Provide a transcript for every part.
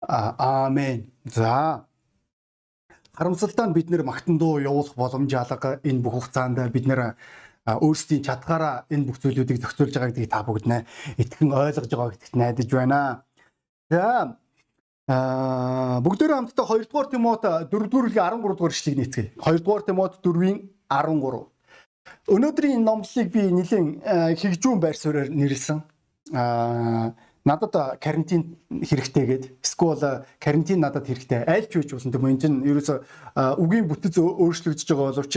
Аамен. За. Харамсалтай нь бид нэр магтандуу явуулах боломж алга энэ бүх хугацаанд бид нэр өөрсдийн чадгаараа энэ бүх зүйлүүдийг зохицуулж байгаа гэдгийг та бүгд нэ итгэн ойлгож байгаа гэдэгт найдаж байна. За. Бүгдээрээ хамтдаа 2 дугаар Тимот 4 дугаар 13 дугаар ишлэгийг нийцгээе. 2 дугаар Тимот 4-ийн 13. Өнөөдрийн номлолыг би нэлийн хэгжүүн байр суурьаар нэрлсэн. Аа надад карантин хэрэгтэй гээд эсвэл карантин надад хэрэгтэй аль ч үеч болсон тийм энэ чинь ерөөсө үгийн бүтэц өөрчлөгдөж байгаа боловч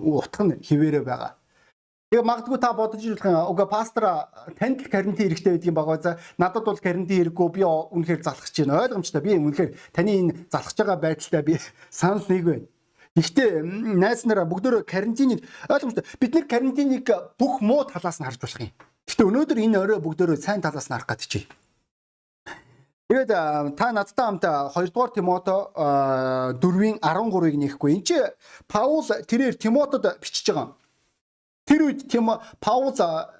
утга нь хിവэрэ байгаа. Тэгээ магадгүй та бодож ирэх юм. Уга пастор танд карантин хэрэгтэй байдгийн байгаа за надад бол карантин хэрэггүй би үнэхээр залхаж байна. Ойлгомжтой. Би үнэхээр таны энэ залхаж байгаа байдалтай би санал нэг байна. Гэхдээ найз нараа бүгдөө карантиныг ойлгомжтой. Бид нэр карантиныг бүх муу талаас нь харж болох юм. Гэхдээ өнөөдөр энэ орой бүгдөө сайн талаас нь харах гэж чий. Тэгээд та надтай хамт 2 дугаар Тимото 4-ийн 13-ыг нэхгүй. Энд чи Паул тэрээр Тимотод бичиж байгаа. Тэр үед тийм Паул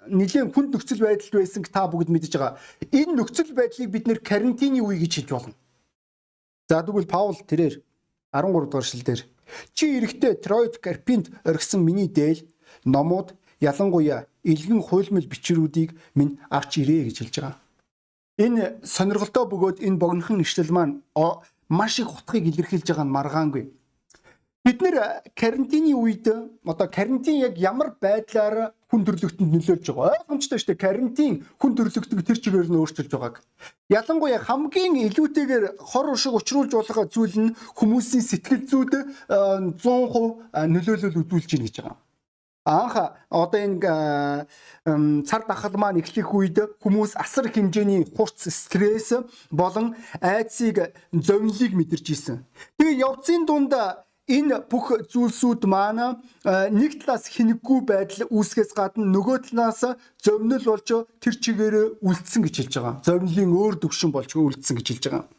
нэлийн хүнд нөхцөл байдалд байсан та бүгд мэдж байгаа. Энэ нөхцөл байдлыг бид нэр карантины үе гэж хэлж болно. За тэгвэл Паул тэрээр 13 дугаар шил дээр чи эрэхтэй Троид Карпинд оргисон миний дээл номууд ялангуяа илгэн хуйлмал бичрүүдийг минь авч ирээ гэж хэлж байгаа. Энэ сонирхолтой бөгөөд энэ богинохон ишлэл маань маш их утгыг илэрхийлж байгаа нь маргаангүй. Бид нэр э, карантины үед э, одоо карантин яг ямар байдлаар хүн төрөлхтөнд нөлөөлж байгаа ойлгомжтой шүү дээ. Карантин хүн төрөлхтөнд тэр чигээр нь өөрчилж байгааг. Ялангуяа хамгийн илүүтэйгээр хор ушиг учруулж болох зүйл нь хүмүүсийн сэтгэл зүйд э, 100% нөлөөлөл үзүүлж байна гэж байгаа анх одоо энэ цар тахал маань эхлэх үед хүмүүс асар хэмжээний хурц стресс болон айдсыг зовнилыг мэдэрч исэн. Тэгээ явцын дунд энэ бүх зүйлсүүд маань нэг талаас хинэггүй байдал үүсгэс гадна нөгөө талаас зовнил болж тэр чигээр үлдсэн гэж хэлж байгаа. Зовнилын өөр төвшин болж үлдсэн гэж хэлж байгаа.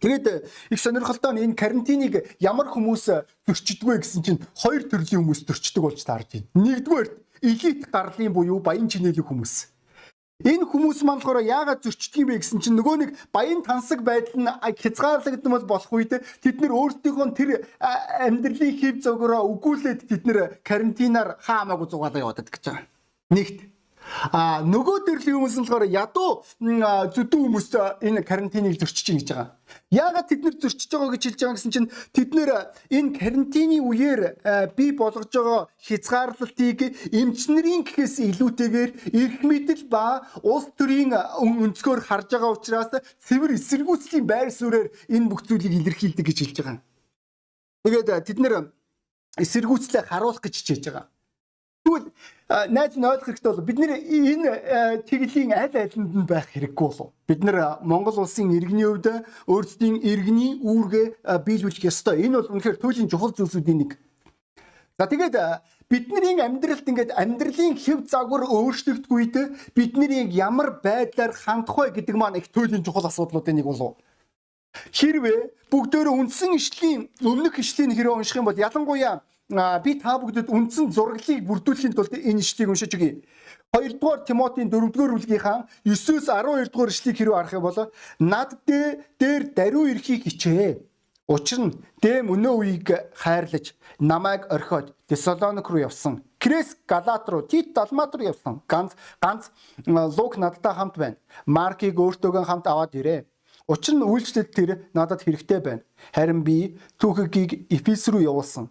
Тэгээд их сонирхолтой нь энэ карантиныг ямар хүмүүс зөрчидгөө гэсэн чинь хоёр төрлийн хүмүүс зөрчдөг болж таарж байна. Нэгдүгээр элит гарлын буюу баян чинэлэг хүмүүс. Энэ хүмүүс маань болохоор яагаад зөрчдөг юм бэ гэсэн чинь нөгөө нэг баян тансаг байдал нь хязгаарлагдсан бол болох үед тэд нэр өөрсдийнхөө тэр амьдралын хэв зөгөөрөө өгүүлээд тэд нэр карантинаар хаамаагүй зугаалаа яваад гэж байгаа. Нэгт А нөгөө төрлийн хүмүүс нь болохоор ядуу зүдэн хүмүүс энэ карантиныг зөрчиж чинь гэж байгаа. Яагаад тэд нэр зөрчиж байгаа гэж хэлж байгаа гэсэн чинь тэд нэр энэ карантины үеэр бий болгож байгаа хязгаарлалтыг эмчнэрийн гэхээс илүүтэйгээр эрх мэдэл ба улс төрийн өнцгөр харж байгаа учраас цэвэр эсэргүүцлийн байр суурьаар энэ бүх зүйлийг илэрхийлдэг гэж хэлж байгаа. Тэгээд тэд нэр эсэргүүцлээ харуулах гэж хичээж байгаа. Тэгвэл найз нь ойлгох хэрэгтэй бол бид нэр энэ чиглэлийн аль алинд нь байх хэрэггүй болов. Бид нэр Монгол улсын иргэний хувьд өөрсдийн иргэний үүргээ биелүүлэх ёстой. Энэ бол үнэхээр туйлын чухал зүйлсүүдийн нэг. За тэгээд бидний амьдралд ингээд амьдралын хэв загвар өөрчлөгдөхгүйд бидний ямар байдлаар хандах вэ гэдэг маань их туйлын чухал асуудлуудын нэг болов. Хэрвээ бүгдөө үндсэн ишлийн өмнөх ишлийн хэрэг унших юм бол ялангуяа би та бүгдэд үндсэн зураглыг бүрдүүлэхийн тулд энэ ишлэгийг уншиж өгье. 2 дугаар Тимотийн 4 дугаар бүлгийнхаа 9-өөс 12 дугаар ишлэгийг хэрүү харах юм бол над дээр даруй эрхийг хичээ. Учир нь дэм өнөө үеийг хайрлаж намайг орхиод Тессалоник руу явсан. Крес Галат руу, Тит Далмат руу явсан. Ганц ганц Лук надтай хамт байна. Маркийг өөртөөгөө хамт аваад ирээ. Учир нь үйлчлэл тэр надад хэрэгтэй байна. Харин би түүхийг Эфес рүү явуулсан.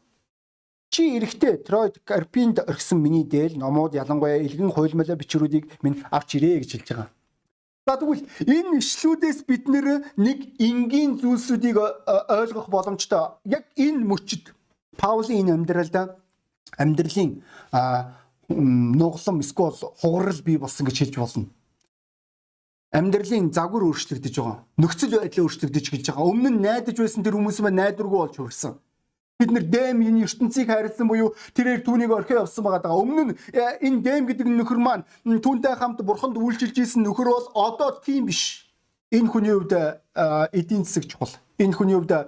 Чи эрэхтэй Троид Карпинд орхисон миний дээл номууд ялангуяа илгэн хуйлмалаа бичрүүдийг минь авч ирээ гэж хэлж байгаа. За тэгвэл энэ ишлүүдээс бид нэг энгийн зүйлсүүдийг ойлгох боломжтой. Яг энэ мөчид Паулийн энэ амьдралд амьдралын нуглам эсвэл хугарал бий болсон гэж хэлж болно. Амьдралын загвар өөрчлөгдөж байгаа. Нөхцөл байдал өөрчлөгдөж гэж байгаа. Өмнө нь найдаж байсан тэр хүмүүс маань найдваргүй болж хүрсэн. Бид нэр дэм энэ ертөнцийг хайрлсан буюу тэрээр түүнийг орхио явсан байгаа даа. Өмнө нь э, энэ дэм гэдэг нөхөр маань түүнтэй хамт бурханд үйлчилж исэн нөхөр бол одоо тийм биш. Энэ хүний хувьд э, эдийн засаг чухал. Энэ хүний хувьд э,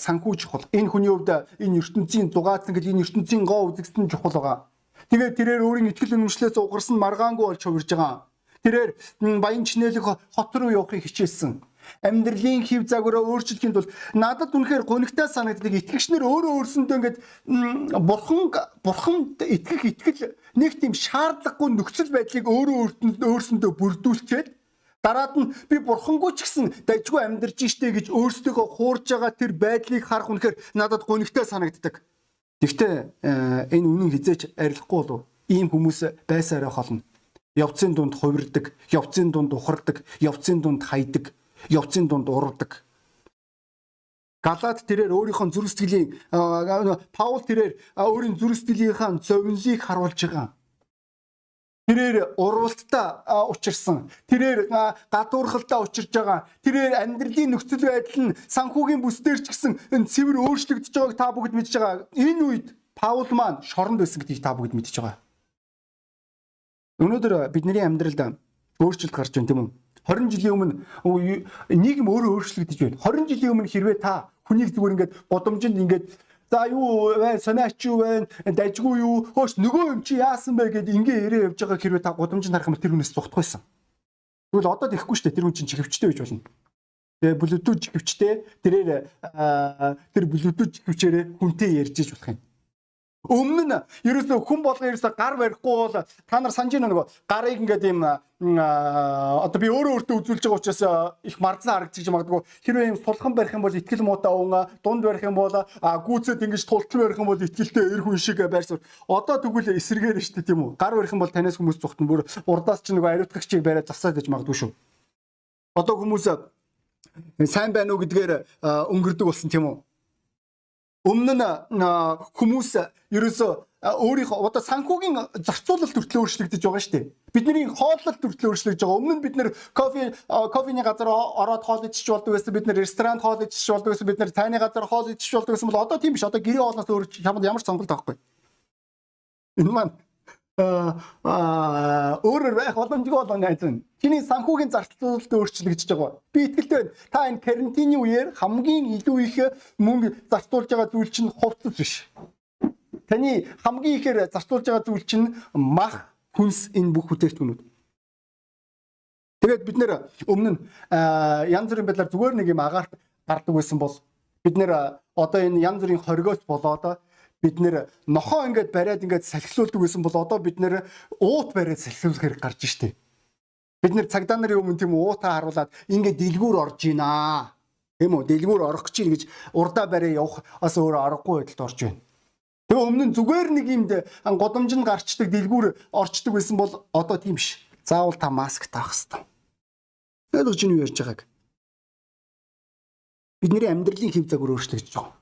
санхүү чухал. Энэ хүний хувьд энэ ертөнцийн дугаацсан гэж энэ ертөнцийн гоо үзэгдсэн чухал байгаа. Тэгээд тэрээр өөрийн ихтгэл үнэмшлээс угарсан маргаангүй болж хувирж байгаа. Тэрээр баян чинэлэг хот руу явахыг хичээсэн. Амьдралын хэв загвараа өөрчлөхийн тулд надад үнэхээр гонигтай санагддаг итгэгчнэр өөрөө өөрсөндөө ингээд бурхан бурханд итгэх итгэл нэг тийм шаардлагагүй нөхцөл байдлыг өөрөө өөрсөндөө бүрдүүлчихэд дараад нь би бурхангүй ч гэсэн дайггүй амьдарч штэ гэж өөрсдөө хуурж байгаа тэр байдлыг харах үнэхээр надад гонигтай санагддаг. Гэхдээ э, энэ үнэн хизээч арилахгүй болов ийм хүмүүс байсараа холно. Явцын дунд хувирдаг, явцын дунд ухардаг, явцын дунд хайдаг, явцын дунд уралдаг. Галаад тэрээр өөрийнхөө зүрх сэтгэлийн Паул тэрээр өөрийн зүрх сэтгэлийнхаа зовнилыг харуулж байгаа. Тэрээр урвалттай учирсан. Тэрээр гадуурхалтай учирж байгаа. Тэрээр амьдралын нөхцөл байдал нь санхүүгийн бүсдэр ч гэсэн цэвэр өөрчлөгдөж байгааг та бүгд мэдж байгаа. Энэ үед Паул маань шоронд байсан гэдгийг та бүгд мэдж байгаа. Өнөөдөр бидний амьдралд өөрчлөлт гарч байна тийм үү? 20 жилийн өмнө нийгэм өөрөө өөрчлөгдөж байна. 20 жилийн өмнө хэрвээ та хүнийг зүгээр ингээд годомжинд ингээд За юу вэ? Санаач юу вэ? Дажгүй юу? Хөөс нөгөө юм чи яасан бэ гэд ингээ ярээ явж байгаа хэрвээ та гудамжинд харах юм тэр хүнээс зүхтах байсан. Тэгвэл одоо тэхгүй шүү дээ. Тэр хүн чинь чихвчтэй байж болно. Тэгээ блютуз чихвчтэй тэрээр тэр блютуз чихвчээрээ хүнтэй ярьж иж болох юм. Өмнө нь ерөөсөө хүн болгон ерөөсөө гар барихгүй бол та нар санаж байна нөгөө гарыг ингээд юм одоо би өөрөө өөртөө үзүүлж байгаа учраас их мардлан харагдчих магадгүй. Хэрвээ юм сулхан барих юм бол ихтгэл муутай уун дунд барих юм бол гүүцэд ингэж тултал барих юм бол ихтгэлтэй эр хүн шиг байрсаар одоо тэгвэл эсэргээр штэ тийм үү? Гар барих юм бол танаас хүмүүс зүхтэн бүр урдаас ч нөгөө ариутгагчийг бариад засаад гэж магадгүй шүү. Одоо хүмүүс сайн байна уу гэдгээр өнгөрдөг болсон тийм үү Өмнө нь хүмүүс ерөөсөө өөрийнхөө одоо санхүүгийн зарцуулалт төртлөө өөрчлөгдөж байгаа шүү дээ. Бидний хооллолт төртлөө өөрчлөгдөж байгаа. Өмнө нь бид нэр кофе кофений газар ороод хоол идчих болдог байсан. Бид нэр ресторан хоол идчих болдог байсан. Бид нэр цайны газар хоол идчих болдог байсан бол одоо тийм биш. Одоо гэрээ хоолноос өөр ямар ч сонголт авахгүй. Энэ маань аа өөрөөр байх боломжгүй болон найз нь. Чиний санхүүгийн зарцуулалт өөрчлөгдөж байгаа. Би итгэлтэй байна. Та энэ карантины үеэр хамгийн илүү их мөнгө зарцуулж байгаа зүйл чинь хувцас биш. Таны хамгийн ихээр зарцуулж байгаа зүйл чинь мах, хүнс энэ бүх бүтээгдэхүүнүүд. Тэгээд бид нэр өмнө нь янз бүрийн байдлаар зүгээр нэг юм агаарт гардаг байсан бол бид нэр одоо энэ янз бүрийн хоригоос болоод бид нэр нохоо ингээд бариад ингээд салхилуулдаг байсан бол одоо бид нэр уут бариад салхилуулах хэрэг гарч штеп. Бид нэр цагдаа нарын өмнө тийм уутаа харуулад ингээд дэлгүүр орж ийна. Тийм үү? Дэлгүүр орох гэж чинь гэж урдаа бариа явах бас өөр аргагүй байдалд орж байна. Тэгээ өмнө нь зүгээр нэг юмд годомжинд гарчдаг дэлгүүр орчдөг байсан бол одоо тийм биш. Заавал та маск таах хэрэгтэй. Тэгээд гэж юу ярьж байгааг. Бидний амьдралын хэв загвар өөрчлөгдөж байгаа.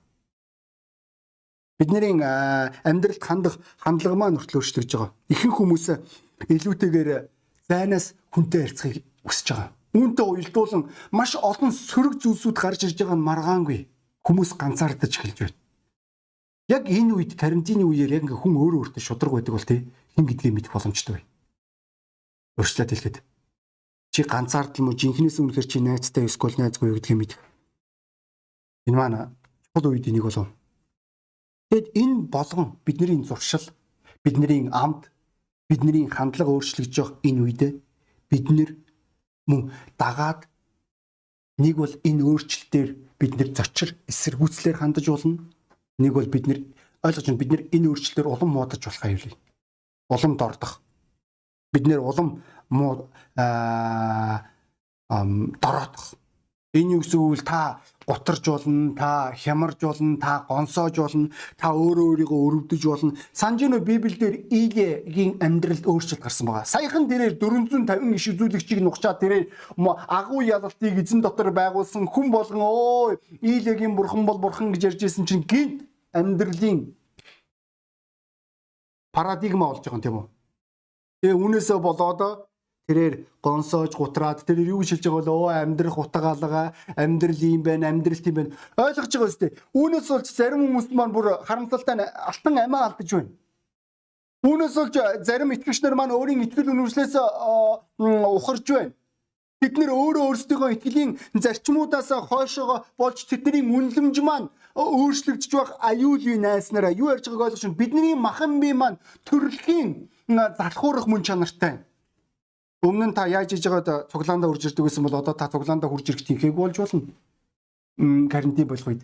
Бидний амьдралд хандах хандлага маань хүртэл өөрчлөгдөж байгаа. Ихэнх хүмүүс илүүтэйгээр зайнаас хүнтэй харьцахыг хүсэж байгаа. Үүнтэй уялдуулан маш олон сөрөг зүйлсүүд гарч ирж байгаа нь маргаангүй. Хүмүүс ганцаардаж эхэлж байна. Яг энэ үед карантины үеэр яг ингээ хүн өөрөө өөртөө шудраг байдаг бол тий хин гэдгийг мэдэх боломжтой бай. Өөрчлөлт хэлэхэд чи ганцаардл мө жинхнээс үнэхэр чи найзтай эсвэл найзгүй гэдгийг мэдэх. Энэ маань чухал үед энийг болов Тэгэд энэ болгон бидний зуршил, бидний амд, бидний хандлага өөрчлөгдөж явах энэ үед бид нэр мөн дагаад нэг бол энэ өөрчлөлтөөр бид нэр зочир эсэргүүцлэр хандаж болно. Нэг бол бид нэр ойлгож байна бид нэр энэ өөрчлөлтөөр улам муудаж болох аюулгүй. Улам дордох. Бид нэр улам муу аа дороодох. Энэ юу гэсэн үг вэ? Та гутарж болно, та хямарж болно, та гонсоож болно, та өөрөө өөрийгөө өрөвдөж болно. Санжино Библиэлд Иегийн амьдралд өөрчлөлт гарсан байгаа. Саяхан тэрээр 450 иш үзүүлэгчийг нухчаад тэрээр агуу ялалтыг эзэн дотор байгуулсан хүн болгон өө Иегийн бурхан бол бурхан гэж ярьжсэн чинь гинт амьдралын парадигма болж байгаа юм тийм үү? Тэгээ үүнээсээ болоод тэрээр гонсоож гутраад тэрээр юу шилж байгаа бол оо амьдрах утгаалгаа амьдрал юм байна амьдрал тийм байна ойлгож байгаа үстэй. Үүнээс болж зарим хүмүүс маань бүр харамсалтай алтан амиа алдаж байна. Үүнээс болж зарим итгэгчнэр маань өөрийн итгэл үнэмшлээс ухарж байна. Бид нэр өөрөө өөрсдийнхөө итгэлийн зарчмуудаас хойшоогоо болж тэдний үнлэмж маань өөрчлөгдөж байх аюулгүй найснараа? Юу ярьж байгааг ойлгож байна. Бидний махан бие маань төрөлхийн залхуурах мөн чанартай. Өмнө нь та яаж хийж байгаад цуглаандаа хурж ирдэг гэсэн бол одоо та цуглаандаа хурж ирэх тэнхээгүй болж болно. Карантин болох үед.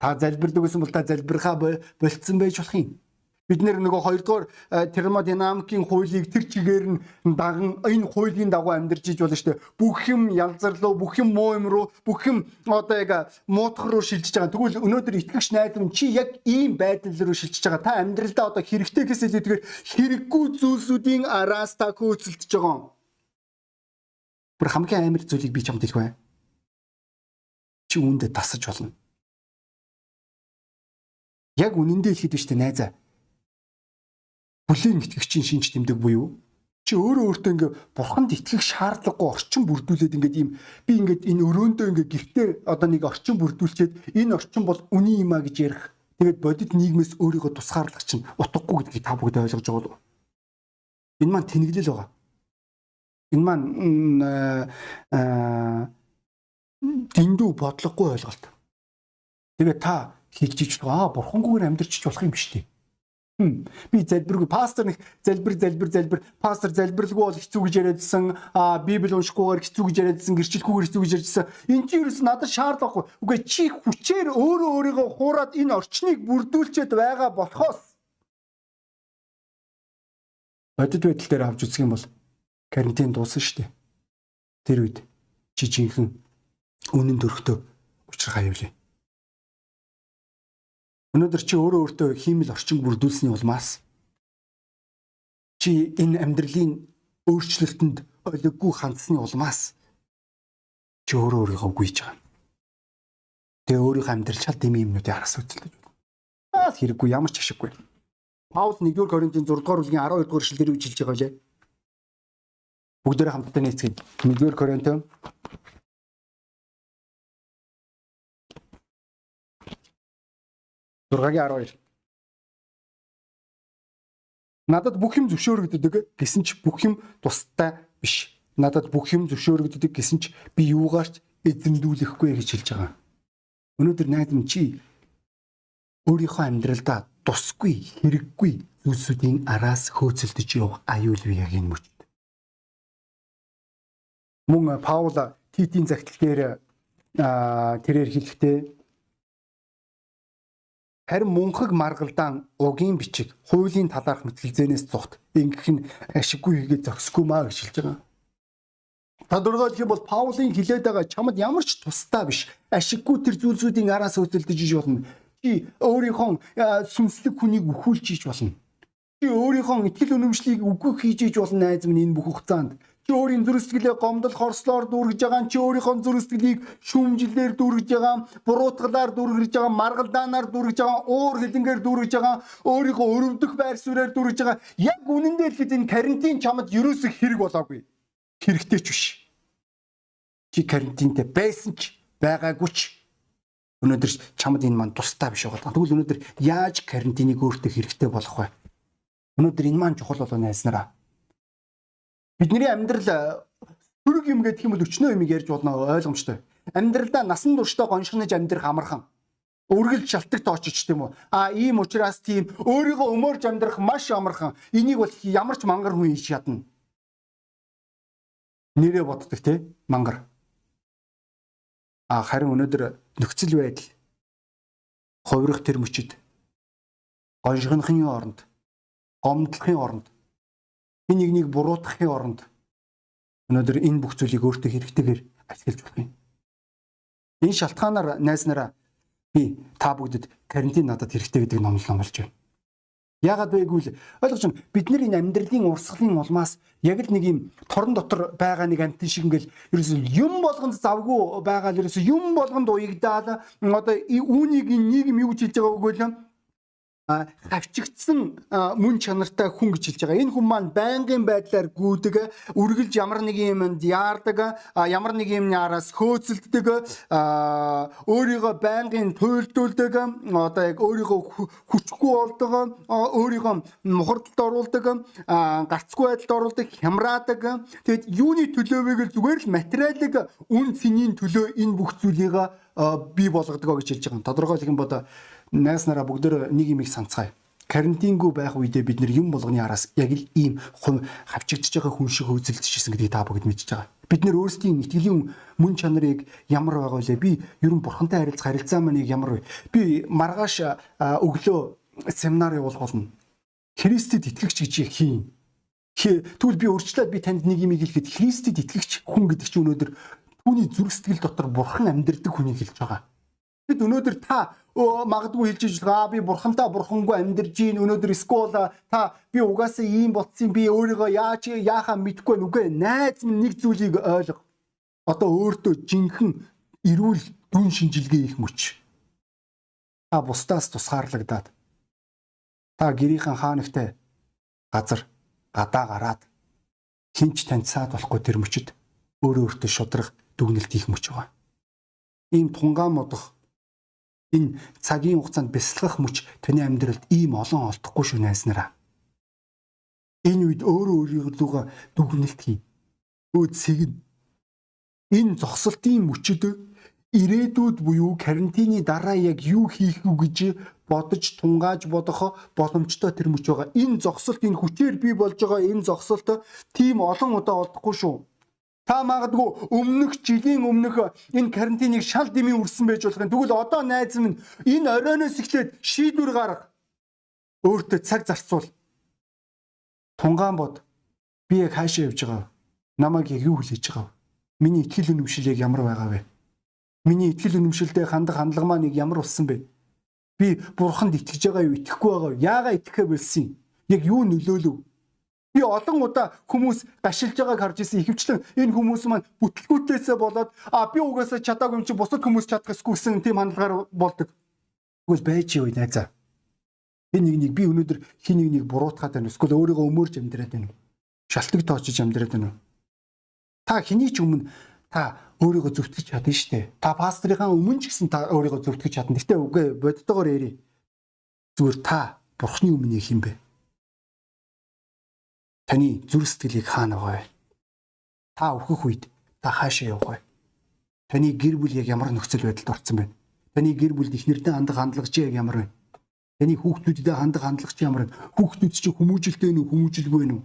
Та залбирдаг гэсэн бол та залбирхаа болцсон байж болох юм. Бид нэр нөгөө хоёрдугаар э, термодинамикийн хуулийг тэр чигээр нь даган энэ хуулийн дагуу амьдарч иж болно шүү дээ. Бүх юм ялзарлуу, бүх юм муу юм руу, бүх юм одоо яг муутах руу шилжиж байгаа. Тэгвэл өнөөдөр итгэгч минь чи яг ийм байдал руу шилжиж байгаа. Та амьдралдаа одоо хэрэгтэй гэсэн хэлээдгээр хэрэггүй зүйлсүүдийн араас та хөөцөлдөж байгаа. Бүр хамгийн амар зүйлийг би чамд хэлэх бай. Чи үүндээ тасаж болно. Яг үнэндээ хэлэхэд биш үү найзаа бүлийн итгэгчийн шинж тэмдэг буюу. Чи өөрөө өөртөө ингээ бурханд итгэх шаардлагагүй орчин бүрдүүлээд ингээд ийм би ингээд энэ өрөөндөө ингээ гихтээ одоо нэг орчин бүрдүүлчихэд энэ орчин бол үний юм а гэж ярих. Тэгээд бодит нийгмээс өөрийгөө тусгаарлах чинь утгагүй гэдгийг та бүгд ойлгож байгаа болов энэ маань тэнэглэл байгаа. Энэ маань дэндүү бодлогогүй ойлголт. Тэгээд та хийж чиж аа бурхангүйгээр амьдрчиж болох юм биш үү Би залбиргүй. Пастор нэг залбир залбир залбир. Пастор залбирлгүй бол хэцүү гэж яриадсан. А библ уншихгүйгээр хэцүү гэж яриадсан. Гэрчлэхгүйгээр хэцүү гэж ярьжсэн. Энэ чи юу надад шаардлагагүй үгүй чи хүчээр өөрөө өөрийгөө хуураад энэ орчныг бүрдүүлчихэд байгаа болохоос. Бодит байдал дээр авч үзэх юм бол карантин дуусна шүү дээ. Тэр үед чи жинхэнэ үнэн төрхтөө учрах аюулээ Өнөөдөр чи өөрөө өөртөө хиймэл орчин бүрдүүлсэний улмаас чи энэ амьдралын өөрчлөлтөнд олиггүй хандсны улмаас чи өөрөө өөрийгөө гүйж байгаа. Тэгээ өөрийнхөө амьдрал чал дэми юмнуудыг харас үзэлдэж байна. Аа хэрэггүй ямар ч ашиггүй. Паул 1-р Коринтын 6-р бүлгийн 12 дугаар эшлэлээр үжилж байгаа лээ. Бүгдээрээ хамтдаа нийцгээе. 1-р Коринтын 6-гийн 12. Надад бүх юм зөвшөөрөгддөг гэсэн ч бүх юм тустай биш. Надад бүх юм зөвшөөрөгддөг гэсэн ч би юугаарч эзэмдүүлэхгүй гэж хэлж байгаа. Өнөөдөр найз минь чи өөрийнхөө амьдралдаа тусгүй, хэрэггүй зүйлсүүдийн араас хөөцөлдөж явах аюул бий яг энэ мөчд. Мөн Паул Титийн загталгаар тэрээр хэлэхдээ Харин мөнхөг маргалдаан угийн бичиг хуулийн талаарх мэтгэлзээнээс цогт ингэх нь ашиггүй хийгээ зөксгүй маа гэж хэлж байгаа. Тодорхойлох юм бол Паулийн хилээд байгаа чамд ямар ч тустай биш ашиггүй тэр зүйлсүүдийн араас хөдөлдөж иж болно. Чи өөрийнхөө сүнслэг хүнийг өхүүлж иж болно. Чи өөрийнхөө итгэл үнэмшлийг үгүй хийж иж болно найз минь энэ бүх хугацаанд чи өөрийн зүрх сэтгэлээ гомдол хорслоор дүүргэж байгаа чи өөрийнхөө зүрх сэтгэлийг шүүмжлэлээр дүүргэж байгаа буруутгалаар дүүргэж байгаа маргалдаанаар дүүргэж байгаа уур хилэнгээр дүүргэж байгаа өөрийнхөө өрөвдөх байр суурьаар дүүргэж байгаа. Яг үнэндээ л энэ карантин чамд ерөөсөх хэрэг болоогүй. Хэрэгтэй ч биш. Чи карантинтэй байсан ч байгаагүй ч. Өнөөдөр чамд энэ маань тустай биш байгаа. Тэгвэл өнөөдөр яаж карантиныг өөртөө хэрэгтэй болгох вэ? Өнөөдөр энэ маань чухал болоо найснараа Бидний амьдрал төрөг юм гэдэг юм бол өчнөө юм ярьж болно ойлгомжтой. Амьдралдаа насан туршдаа гоншгонож амьдрах амархан. Үргэлж шалтгаан тоочч тийм үү. А ийм учраас тийм өөрийгөө өмөрж амьдрах маш амархан. Энийг бол ямар ч мангар хүн хийж чадна. Нэрээ боддог те мангар. А харин өнөөдөр нөхцөл байдал хувирах тэр мөчид гоншгонхын оронд гомдлохын оронд энэ нэгнийг буруутгахын оронд өнөөдөр энэ бүх зүйлийг өөртөө хэрэгтэйгээр ашиглаж болох юм. Энэ шалтгаанаар найз нараа би та бүгдэд карантин надад хэрэгтэй гэдэг номлол номлож байна. Яагаад вэ гэвэл ойлгож байна. Бид нар энэ амьдралын урсгалын улмаас яг л нэг юм торон дотор байгаа нэг амтэн шиг ингээл ерөөсөө юм болгонд завгүй байгаа л ерөөсөө юм болгонд уягдаад одоо үүнийг нийгэм юу гэж хэлж байгаа гэвэл хавчигдсан мөн чанартай хүн гэж хэлж байгаа. Энэ хүн маань байнгын байдлаар гүйдэг, үргэлж ямар нэг юмд яардаг, ямар нэг юмны араас хөөцөлддөг, өөрийгөө байнгын туйлдуулдаг, одоо яг өөрийгөө хүчгүй болдог, өөрийгөө мухардалд оруулдаг, гарцгүй байдалд оруулдаг, хямраадаг. Тэгэд юуны төлөөвэй зүгээр л материалыг үн цэнийн төлөө энэ бүх зүйлийг бий болгодог гэж хэлж байгаа. Тодорхойлох юм бол найс нараа бүгдөө нэг юм их санацгаая. карантингүй байх үедээ бид нар юм болгоны араас яг л ийм хавчигдж байгаа хүн шиг хөөцөлдөжсэн гэдгийг та бүгд мэдж байгаа. Бид нар өөрсдийн итгэлийн мөн чанарыг ямар байгаа вэ? Би ерөн бурхантай харилцах харилцаа маань ямар вэ? Би маргааш өглөө семинар явуулах болно. Христэд итгэгч гэж хийн. Тэгвэл би өөрчлөөд би танд нэг юм хэлэхэд Христэд итгэгч хүн гэдэг чинь өнөөдөр түүний зүрх сэтгэл дотор бурхан амьдардаг хүнийг хэлж байгаа. Бид өнөөдөр та магадгүй хэлж иж байгаа би бурхантай бурхангүй амьдарж гин өнөөдөр скол та би угаасаа ийм болцсон би өөрийгөө яаж яахаа мэдэхгүй нүгэ найз минь нэг зүйлийг ойлго. Одоо өөртөө жинхэнэ эрүүл дүн шинжилгээ их мөч. Та бусдаас тусгаарлагдаад та гэрийнхэн хаанагтай газар гадаа гараад хинч таньцаад болохгүй тэр мөчөд өөрөө өөртөө шудрах дүгнэлт хийх мөч байгаа. Ийм тунгаан модох Энэ цагийн хугацаанд бясалгах мөч таны амьдралд ийм олон олдохгүй шүү найснараа. Энэ үед өөрөө өөрийгөө дүгнэлт хий. Өөд сэгэн. Энэ зогсолтын мөчөд ирээдүйд буюу карантины дараа яг юу хийх үү гэж бодож тунгааж бодох боломжтой тэр мөч байгаа. Энэ зогсолт энэ хүчээр бий болж байгаа энэ зогсолт тийм олон удаа олдохгүй шүү. Та магадгүй өмнөх жилийн өмнөх энэ карантиныг шал дэмий үрсэн байж болох юм. Тэгвэл одоо найз минь энэ оройноос эхлээд шийдвэр гарга. Өөртөө цаг зарцуул. Тунгаан бод. Би яг хаашаа явж байгаа вэ? Намайг яг юу хүлээж байгаа вэ? Миний итгэл үнэмшил яг ямар байгаа вэ? Миний итгэл үнэмшилдээ хандах хандлага маань ямар болсон бэ? Би бурханд итгэж байгаа юу, итгэхгүй байгаа юу? Яагаа итгэхэ болсон юм? Яг юу нөлөөлөв? Би олон удаа хүмүүс гашилж байгааг харж ирсэн. Ихэвчлэн энэ хүмүүс маань бүтлгүүтээсээ болоод а би угаасаа чадаагүй юм чи бусад хүмүүс чадах эсгүйсэн тийм хандлагаар болдог. Тэгвэл байж юу найзаа. Энэ нэг нэг би өнөөдөр хин нэг нэг буруутгаад байна. Эсвэл өөрийгөө өмөрж амьдраад байна. Шалтгаан тоочж амьдраад байна. Та хэний ч өмнө та өөрийгөө зөвтгөж чадна шүү дээ. Та пастрийнхаа өмнө ч гэсэн та өөрийгөө зөвтгөж чадна. Гэтэ үгүй боддогоор ярий. Зүгээр та бурхны өмнө юм бэ таны зүрх сэтгэлийг хаана байгаа вэ? Та өөхөх үед та хаашаа явах вэ? Таны гэр бүл яг ямар нөхцөл байдалд орсон бэ? Таны гэр бүлд ихнэртэй хандах хандлага чи яг ямар вэ? Таны хүүхдүүдэд хандах хандлага чи ямар вэ? Хүүхдүүд чи хүмүүжилтэй нү, хүмүүжилгүй нү?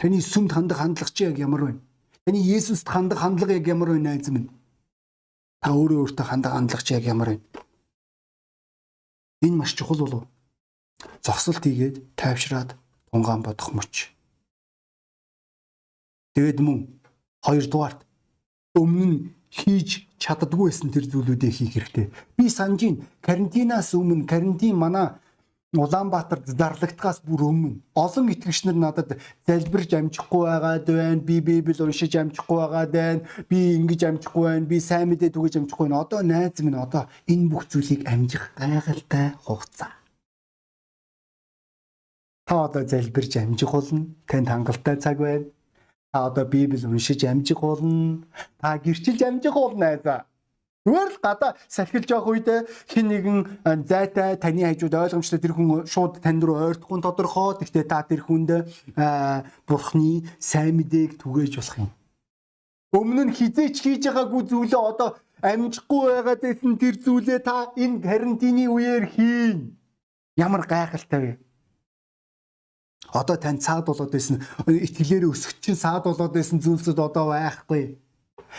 Таны сүмд хандах хандлага чи яг ямар вэ? Таны Есүст хандах хандлага яг ямар вэ найз минь? Та өөрөө өөртөө хандах хандлага чи яг ямар вэ? Энэ маш чухал болов. Зогсолт хийгээд тайвшраад тунгаан бодох мөч. Тэгэд мөн хоёрдугаарт өмнө нь хийж чаддгүй байсан тэр зүйлүүдээ хийх хэрэгтэй. Би санаж ин карантинаас өмнө карантин манай Улаанбаатарт зарлагдгаас бүр өмнө олон итгэгч нар надад залбирж амжихгүй байгаад байна. Би Библи уншиж амжихгүй байгаад байна. Би ингэж амжихгүй байна. Би сайн мэдээ түгэж амжихгүй байна. Одоо найз минь одоо энэ бүх зүйлийг амжих гайхалтай хугацаа. Та одоо залбирч амжих болно. Танд хангалттай цаг байна. Та одоо Библи уншиж амжих болно. Та гэрчилж амжих болно айза. Зүгээр л гадаа сахилж явах үед хин нэгэн зайтай таны хажууд ойлгомжтой тэр хүн шууд тань руу ойртохгүй тодорхой. Гэхдээ та тэр хүнд бурхны сайн мэдээг түгээж болох юм. Өмнө нь хизээч хийж байгаагүй зүйлээ одоо амжихгүй байгаад байсан тэр зүйлээ та энэ карантины үеэр хийн. Ямар гайхалтай вэ? Одоо тань цаад болоод байсан итгэлээр өсөх чинь цаад болоод байсан зүйлсүүд одоо байхгүй.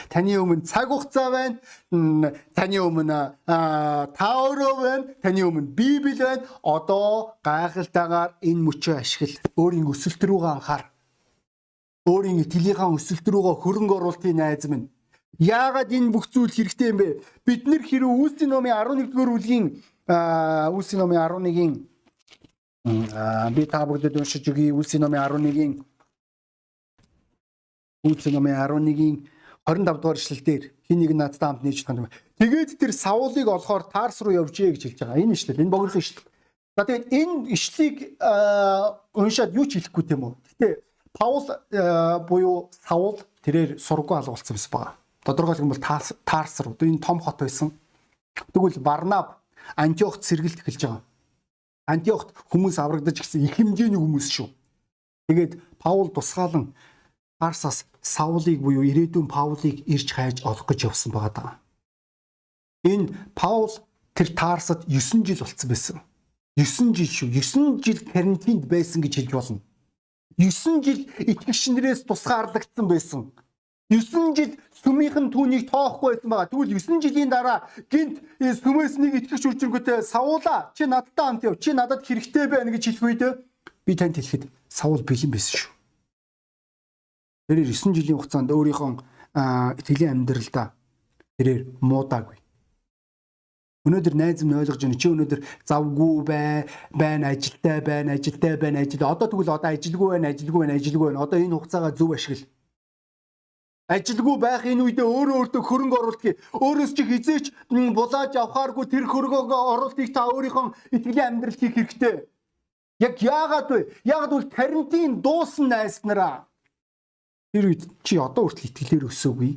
Таны өмнө цаг хугацаа байна. Таны өмнө та өөрөө байна. Таны өмнө Библи байна. Одоо гайхалтайгаар энэ мөчөө ашигла. Өөрийн өсөлт рүүгээ анхаар. Өөрийн итгэлийнхаа өсөлт рүүгээ хөрөнгө оруулалтын найз минь. Яагаад энэ бүх зүйл хэрэгтэй юм бэ? Бид нэр хэрэг Үүсийн номын 11-р бүлгийн Үүсийн номын 11-ийн би та бүгдэд уншиж өгье Үлсийн номын 11-ийн Үлсийн номын 11-ийн 25 дугаар ишлэлдэр хин нэг надтай хамт нээж тань. Тэгээд тэр Саулыг олохоор Тарс руу явжээ гэж хэлж байгаа. Энэ ишлэл, энэ богино ишлэл. За тэгээд энэ ишлийг уншаад юу ч хэлэхгүй тийм үү. Гэтэ Паул буюу Саул тэрээр сургуу алгуулсан байсан байгаа. Тодорхойлох юм бол Тарс руу энэ том хот байсан. Тэгвэл Барнаб Антиохт сэргэлт эхэлж байгаа. Антиохт хүмүүс аврагдаж гисэн их хэмжээний хүмүүс шүү. Тэгээд Паул тусгаалan Тарсас Саулыг буюу ирээдүйн Паулыг ирж хайж олох гэж явсан байгаа даа. Энэ Паул тэр Тарсад 9 жил болцсон байсан. 9 жил шүү. 9 жил карантинд байсан гэж хэлж болно. 9 жил итгэгчнэрээс тусгаарлагдсан байсан. 9 жил сүмийнхэн түүнийг тоохгүй байсан байгаа. Тэгвэл 9 жилийн дараа гинт сүмээс нэг итгэгч үржингүүтээ савуула чи надтай хамт яв. Чи надад хэрэгтэй байна гэж хэлэх үед би танд хэлэхэд савуул бэлэн байсан шүү. Тэрээр 9 жилийн хугацаанд өөрийнхөө итгэлийн амьдралдаа тэрээр муудаагүй. Өнөөдөр найз минь ойлгож байна. Чи өнөөдөр завгүй бай, байна, ажилтай байна, ажилтай байна, ажил. Одоо тэгвэл одоо ажилгүй байна, ажилгүй байна, ажилгүй байна. Одоо энэ хугацаагаа зөв ашигла ажилгүй байх энэ үедээ өөрөө өөртөө хөрөнгө оруулалтыг өөрөөс чи хизээч булааж авахааргүй тэр хөрөнгө оруулалтыг та өөрийнхөө итгэлийн амьдралд хийх хэрэгтэй. Яг яагаад вэ? Яагаад бол карантин дуусна найснараа. Тэр үед чи одоо хүртэл итгэлээр өсөөгүй.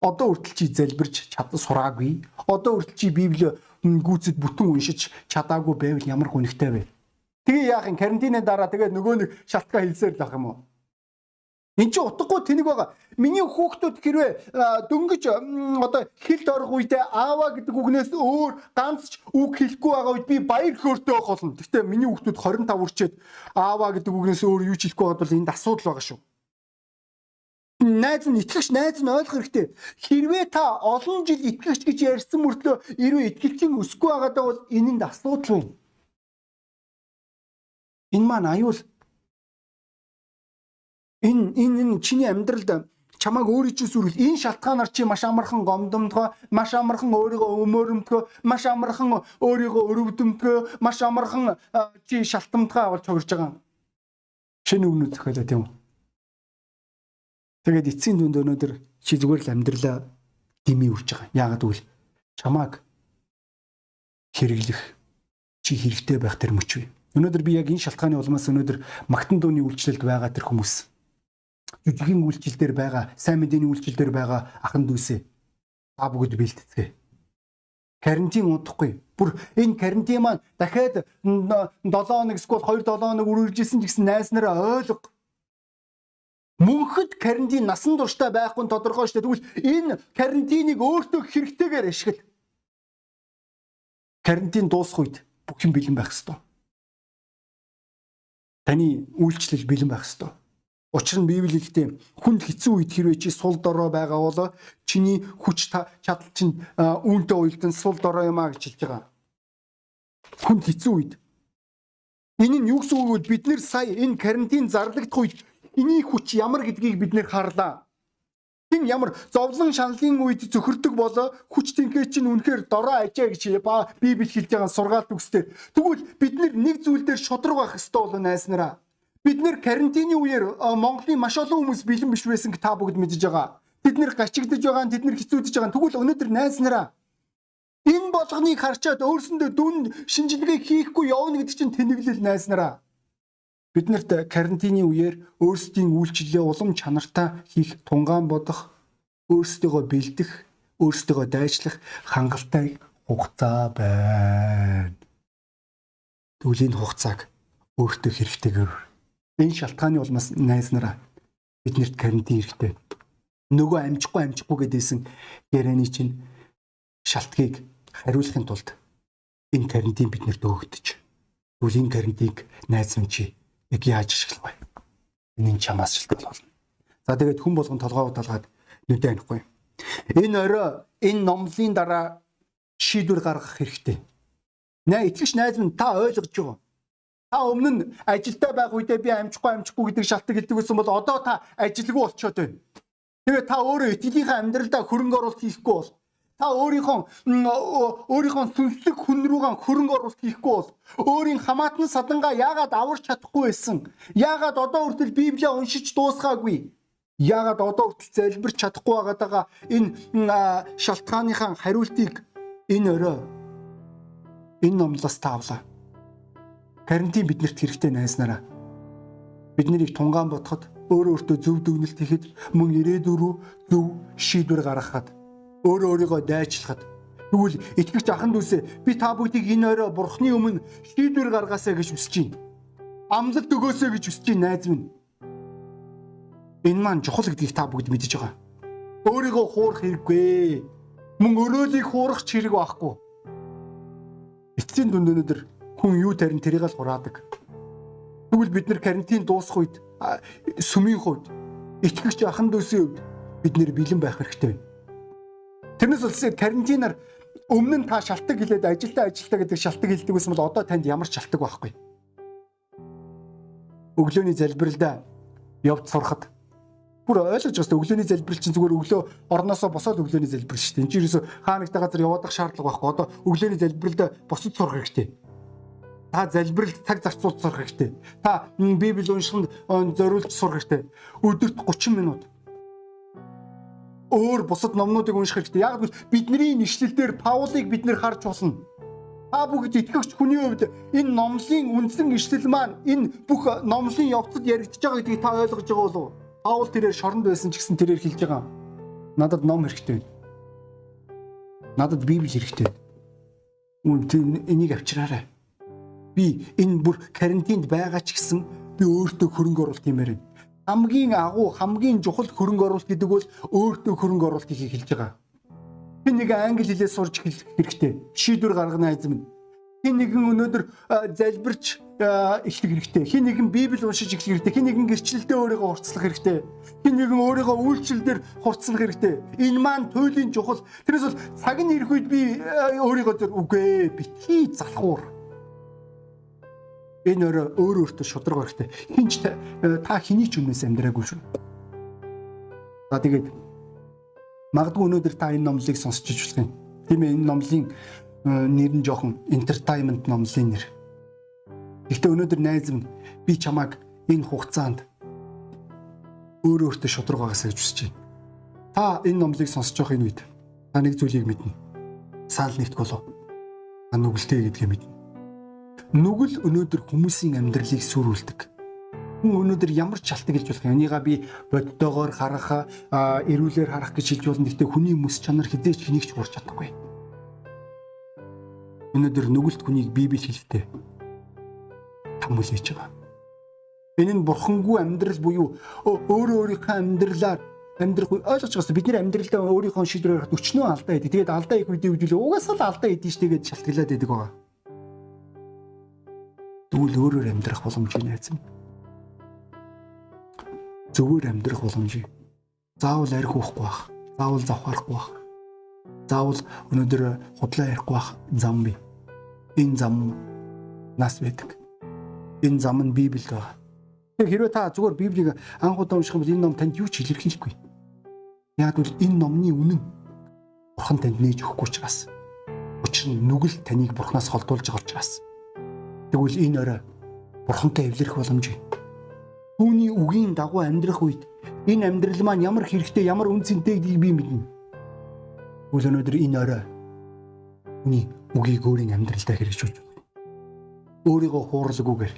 Одоо хүртэл чи залбирч чад сураагүй. Одоо хүртэл чи Библи гүйцэд бүтэн уншиж чадаагүй байвал ямар хүнхтэй вэ? Тэгээ яах юм карантины дараа тэгээ нөгөө нэг шалтгаан хэлсээр л ах юм уу? Энд чи утгагүй тэнэг байгаа. Миний хүүхдүүд хэрвээ дөнгөж одоо хэлд орох үедээ аава гэдэг үгнээс өөр ганц ч үг хэлэхгүй байгаа үед би баяр хөөртэй байх болно. Гэхдээ миний хүүхдүүд 25 хүрчээд аава гэдэг үгнээс өөр юу ч хэлэхгүй байгаад бол энд асуудал байгаа шүү. Найз нь итгэгч найз нь ойлгох хэрэгтэй. Хэрвээ та олон жил итгэгч гэж ярьсан мөртлөө хэрвээ итгэлтийн өсөхгүй байгаадаа бол энэнд асуудал байна. Энэ маань аюул Энэ энэ чиний амьдралд чамааг өөрийн чинь сүрүүл энэ шалтгаанаар чи маш амархан гомдомдгоо маш амархан өөрийгөө өмөрөмдгөө маш амархан өөрийгөө өрөвдөмдгөө маш амархан чи шалтамдгаа авалж хувирж байгаа шинэ өмнө зохиолоо тийм үү тэгээд эцсийн дүнд өнөөдөр чи зүгээр л амьдралаа дими үрж байгаа. Яагаад гэвэл чамааг хэрэглэх чи хэрэгтэй байх тэр мөч вэ өнөөдөр би яг энэ шалтгааны улмаас өнөөдөр магтан дууны үйлчлэлд байгаа тэр хүмүүс жүжигийн үйлчлэл дээр байгаа, сайн мэдээний үйлчлэл дээр байгаа ахын дүүсээ та бүгд бэлтцгээе. Карантин удахгүй. Бүр энэ карантин маань дахиад 7 хоног эсвэл 2 7 хоног үргэлжилсэн ч гэсэн найз нараа ойлго. Мөнхөд карантин насан туршдаа байхгүй нь тодорхой шүү дээ. Тэгвэл энэ карантиныг өөртөө хэрэгтэйгээр ашигла. Карантин дуусах үед бүх юм бэлэн байх ёстой. Таны үйлчлэл бэлэн байх ёстой. Учир нь Библи хэлдэг хүнд хэцүү үед хэрвээ чи сул дорой байгаа бол чиний хүч чадал чинь үүнтэй уялдан сул дорой юм а гэж хэлж байгаа. Хүнд хэцүү үед. Энэ нь юу гэсэн үг вэ? Бид нэр сая энэ карантин зарлагдах үед эний хүч ямар гэдгийг бид нэр харлаа. Хин ямар зовлон шаналлын үед зөхөрдөг болоо хүч тэнхээ чинь үнэхээр дорой ажаа гэж Библи хэлж байгаа сургаалт үгсээр. Тэгвэл бид нэг зүйл дээр шудраг байх ёстой болоо найснараа. Бид нэр карантины үеэр Монголын маш олон хүмүүс бэлэн биш байсан гэж та бүгд мэдж байгаа. Бид нэр гачигдж байгаа, тэд нэр хэцүүдж байгаа. Тэгвэл өнөөдөр найз нараа энэ болгоныг харчаад өөрсөндөө дүн шинжилгээ хийхгүй явна гэдэг чинь тэнэглэл найз нараа. Бид нарт карантины үеэр өөрсдийн үйлчлэлээ улам чанартай хийх тунгаан бодох, өөрсдийгөө бэлдэх, өөрсдийгөө дайчлах хангалттай хугацаа байна. Энэ хугацааг өөртөө хэрэгтэйгээр Энэ шалтгааны улмаас найз нараа биднэрт карантин хэрэгтэй. Нөгөө амжихгүй амжихгүй гэдээсэн ярианы чинь шалтгийг хариулахын тулд энэ карантин биднэрт өгөгдөж. Тэгвэл энэ карантиныг найз минь чи яг яаж ашиглах вэ? Энэ чамаас шалтгаал болно. За тэгээд хүн болгон толгоо талгаад нүдэ анихгүй. Энэ орой энэ номлын дараа шийдвэр гаргах хэрэгтэй. Наа итгэж найз минь та ойлгож байгаа Та өмнө нь ажилдаа байх үедээ би амжихгүй амжихгүй гэдэг шалтгаан хэлдэг байсан бол одоо та ажилгүй болчиход байна. Тэгээ та өөрөө итгэлийнхээ амьдралдаа хөрөнгө оруулалт хийхгүй бол та өөрийнхөө өөрийнхөө сүнслэг хүн рүүгээ хөрөнгө оруулалт хийхгүй бол өөрийн хамаатан садангаа яагаад аварч чадахгүй байсан? Яагаад одоо хүртэл Библийг уншиж дуусгаагүй? Яагаад одоо хүртэл залбирч чадахгүй байгаадаа энэ шалтгааныхаа хариултыг энэ өрөө энэ номлоос таавлаа. Карантин биднэрт хэрэгтэй найснараа. Бид нарыг тунгаан бодоход өөрөө өөртөө зөв дүгнэлт хийхэд мөн ирээдүйн рүү зөв шийдвэр гаргахад өөрөө өөрийгөө дайчлахад тэгвэл итгэгч ахын дүүсээ би та бүгдийг энэ орой бурхны өмнө шийдвэр гаргаасаа гэж хүсэж байна. Амлалт өгөөсэй гэж хүсэж байна найз минь. Энэ маань чухал гэдгийг та бүгд мэдэж байгаа. Өөрийгөө хуурах хэрэггүй. Мөн өрөөлийг хуурах ч хэрэг байхгүй. Эцсийн дүнд өнөдөр Хүн юу тарин тэрийг л хураадаг. Тэгвэл бид нар карантин дуусах үед сүмийн хувьд итгэгч ахын дүүсийн хувьд бид нэр бэлэн байх хэрэгтэй байна. Тэрнээс улсаа карантинаар өмнө нь та шалтгаан хэлээд ажилдаа ажилдаа гэдэг шалтгаан хэлдэг байсан бол одоо танд ямар ч шалтгаан байхгүй. Өглөөний залбиралдаа явж сурахад бүр ойлгож байгаа өглөөний залбирал чинь зүгээр өглөө орноосоо босоод өглөөний залбирал шүү дээ. Энд чинь ерөөсө хаа нэгтэй газар явах шаардлага байхгүй. Одоо өглөөний залбиралд босод сурах хэрэгтэй. Та залбиралд цаг зарцуулж сурах хэрэгтэй. Та Библи уншихад зориулж сурах хэрэгтэй. Өдөрт 30 минут өөр бусад номнуудыг унших хэрэгтэй. Яг гэвэл бидний нэшлэл дээр Паулыг бид нэр харж болно. Та бүгд итгэгч хүний хувьд энэ номлын үндсэн ишлэл маань энэ бүх номлын явцад яригдж байгаа гэдгийг та ойлгож байгаа болов уу? Паул тэрээр шоронд байсан ч гэсэн тэрээр хэлж байгаа. Надад ном хэрэгтэй байна. Надад Библи хэрэгтэй байна. Үн энийг авчираарай. Би энэ бүр карантинд байгаа ч гэсэн би өөртөө хөрөнгө оруулалт юмэр байна. Хамгийн агуу, хамгийн чухал хөрөнгө оруулалт гэдэг бол өөртөө хөрөнгө оруулалт хийхийг хэлж байгаа. Би нэг англи хэлээ сурч хэлэх хэрэгтэй. Шийдвэр гаргана эзэм. Хин нэгэн өнөөдөр залбирч эхлэх хэрэгтэй. Хин нэгэн Библи уншиж эхлэх хэрэгтэй. Хин нэгэн гэрчлэлдээ өөрийгөө хурцлах хэрэгтэй. Хин нэгэн өөрийгөө үйлчлэлээр хурцлах хэрэгтэй. Энэ маань туйлын чухал. Тэрээс бол цаг нь ирэх үед би өөрийгөө зөв үгүй битгий залхуур. Энэ өөрөө өөр өөртөө шудраг хэрэгтэй. Хинч та хэний ч өмнөөс амьдраагүй шүү. За тэгээд магадгүй өнөөдөр та энэ номлыг сонсч иж болох юм. Тийм ээ энэ номлын нэр нь жоохон entertainment номлын нэр. Гэхдээ өнөөдөр найз минь би чамайг энэ хугацаанд өөр өөртөө шудраг байгаасаа гэж хүсэж байна. Та энэ номлыг сонсож байгаа энэ үед та нэг зүйлийг мэднэ. Саал нэгт болов. Та нүгэлтэй гэдгийг мэднэ. Нүгэл өнөөдөр хүмүүсийн амьдралыг сүрүүлдэг. Хүн өнөөдөр ямар ч шалтгаан хэлж болох юм. Энийга би бодтойгоор харах, эрүүлэр харах гэж хэлж болно. Гэхдээ хүний мэс чанар хизээч хэнийг ч хурж чадахгүй. Өнөөдөр нүгэлт хүнийг Библи хэлэхдээ том хүлээж байгаа. Энэ нь бурхангүй амьдрал буюу өөрөө өөрийнхөө амьдралаар амьдрах ойлгож байгаас бид нэр амьдралдаа өөрийнхөө шийдвэрээр өчнөө алдаа идэг. Тэгээд алдаа их үедээ үдүүлээ угаасаа л алдаа идэв штэ гэж шалтгаалаад идэг байгаа. Тэгвэл өөрөөр амьдрах боломжийг найзам. Зөвөр амьдрах боломжийг. Заавал арх уухгүй бах. Заавал завхаарахгүй бах. Заавал өнөөдөр худлаа ярихгүй бах зам бий. Энэ зам нас байдаг энэ зам нь Библиэд байгаа. Тэгэхээр хэрвээ та зүгээр Библийг анх удаа унших юм бол энэ ном танд юу ч илэрхийлэхгүй. Яг бол энэ номны үнэн Бурхан танд нээж өгөхгүй учраас. Учир нь нүгэл таныг Бурханаас холдуулж байгаа учраас. Тэгвэл энэ орой Бурхантай эвлэрэх боломж. Түүний үгийн дагуу амьдрах үед энэ амьдрал маань ямар хэрэгтэй, ямар үнцэнтэй гэдгийг би мэднэ. Тэгвэл өнөөдөр энэ орой хүний үгийг өөрийн амьдралдаа хэрэгжүүлж өөрийгөө хуурлаггүйгээр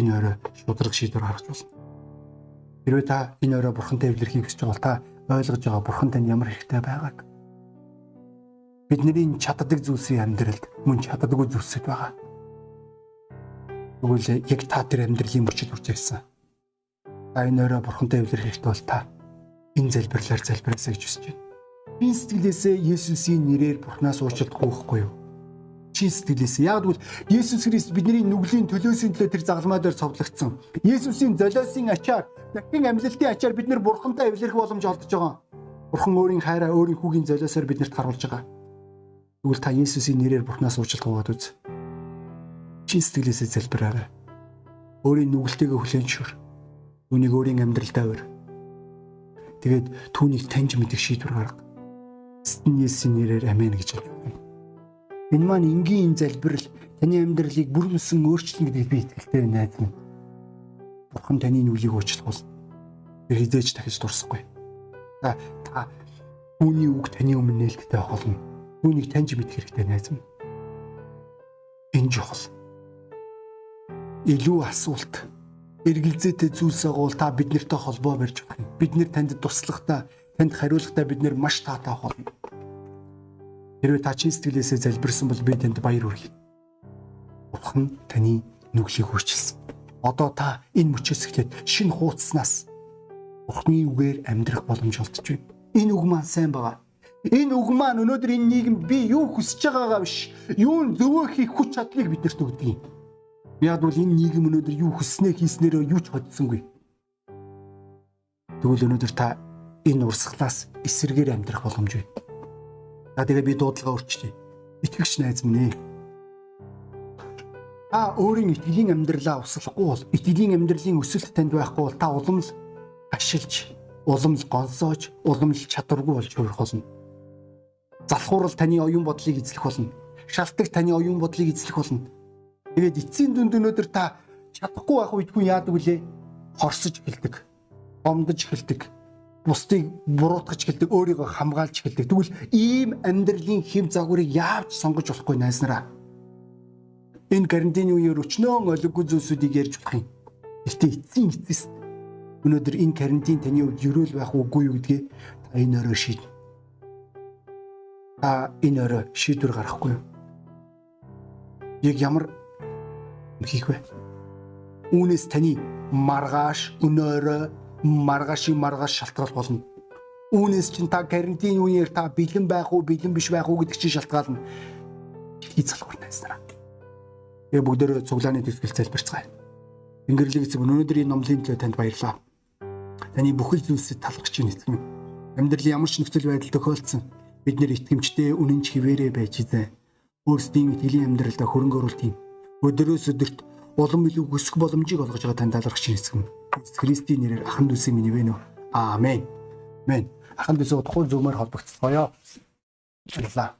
энэ өрөө шудраг шийдвэр гаргаж болно. Хэрвээ та энэ өрөө бурхантай эвлэрхийг хүсэж бол та ойлгож байгаа бурхан тань ямар хэрэгтэй байгааг. Бидний чаддаг зүйлсийн амьдралд мөн чаддаггүй зүйлсэд байгаа. Тэгвэл яг та тэр амьдралын мөчөд хүрч ирсэн. Та энэ өрөө бурхантай эвлэрх хэрэгтэй бол та энэ залбирлаар залбираасаа гэж хүсэж байна. Би сэтгэлээсээ Есүсийн нэрээр Бурханаас уучлалт гуйхгүй юу? чин сэтгэлээс. Яг гэвэл Есүс Христ бидний нүглийн төлөөсийн төлөө тэр загалмай дээр цовдлогдсон. Есүсийн золиосын ачаар, дахин амьлалтын ачаар бид нар бурхантай эвлэрэх боломж олдож байгаа. Бурхан өөрийн хайраа өөрийн хүүгийн золиосоор биднэрт харуулж байгаа. Тэгвэл та Есүсийн нэрээр Бурханаас уучлалт гуйгаад үз. Чин сэтгэлээсээ залбираарай. Өөрийн нүгэлтэйгээ хүлээн зөвшөөр. Үүнийг өөрийн амьдралдаа өөр. Тэгээд түүнийг таньж мэдэх шийдвэр гарга. Эстэн Есүсийн нэрээр амен гэж байна. Энэ маань энгийн залбирал таны амьдралыг бүр мөсөн өөрчлөн гэдэгт би итгэлтэй байна найз минь. Бурхан таны нүглийг уучлах бол тэр хизээж дахиж дурсахгүй. Та та түүний үг таны өмнө нээлттэй байх болно. Түүнийг таньж мэдэх хэрэгтэй найз минь. Энэ чухал. Илүү асуулт эргэлзээтэй зүйлс бол та биднэртэй холбоо барьж юм. Бид нэр танд туслахтаа, танд хариулахдаа бид нэр маш таатай болно. Хэрвээ та чин сэтгэлээсээ залбирсан бол би танд баяр хүргэе. Бурхан таны нүглийг өөрчилсөн. Одоо та энэ мөчөөс эхлээд шинэ хуудаснаас Бурханы үгээр амьдрах боломж олдож байна. Энэ үг маань сайн байгаа. Энэ үг маань өнөөдөр энэ нийгэмд би юу хүсэж байгаагаа биш, юун зөвөө хийх хүч чадлыг биднэрт өгдөг юм. Яг бол энэ нийгэм өнөөдөр юу хүснээ хийснээрөө юу ч хоцсонгүй. Тэгвэл өнөөдөр та энэ урсгалаас эсэргээр амьдрах боломжгүй. За тэгээ би дуудлага өрчлөе. Итгэгч найз минь ээ. Та өөрийн итгэлийн амьдралаа услахгүй бол итгэлийн амьдралын өсөлт танд байхгүй бол та улам л ашиглаж, улам л гонсоож, улам л чадваргүй болж хувирах болно. Залхуурал таны оюун бодлыг эзлэх болно. Шалтгаан таны оюун бодлыг эзлэх болно Тэгээд эцсийн дүнд өнөөдөр та чадахгүй байх үед хүн яадаг вүлээ? Хорсож эхэлдэг. Омдож эхэлдэг. Бусдыг буруутгаж эхэлдэг, өөрийгөө хамгаалж эхэлдэг. Тэгвэл ийм амьдралын хэм загварыг яавч сонгож болохгүй найснараа. Энэ карантины үеэр өчнөө олиггүй зүйлсүүдийг ярьж болох юм. Гэтэ эцсийн эцэст өнөөдөр энэ карантин таны хувьд ерөөл байх үгүй юу гэдгээ та энэ өрөө шийднэ. Та энэ өрөө шийдвэр гаргахгүй юу? Яг ямар хийх вэ? Үүнээс таны маргааш өнөөрөө маргаашийн маргааш шалтгаал болно. Үүнээс чинь та карантин үеэр та бэлэн байх уу, бэлэн биш байх уу гэдэг чинь шалтгаална. Хий залхуур найснараа. Тэгээ бүгдөө цуглааны төгсгөл залбирцгаая. Ингэрлэг эцэг өнөөдрийн номлын төлөө танд баярлалаа. Таны бүхэл зүйлсэд талархаж байна эцэг минь. Амьдралын ямар ч нөхцөл байдал тохиолдсон бид нэр итгэмжтэй үнэнч хിവэрэ байж зэ. Өөрсдийн итгэлийн амьдралдаа хөрөнгө оруулалт юм өдөрөөс өдөрт улам илүү өсөх боломжийг олгож байгаа танд талархаж эсгэн. Христийн нэрээр ахан дүүсийн минь вэ нөө. Аамен. Амен. Ахан дүүсээ утгагүй зүмээр холбогцгоё. Баярлалаа.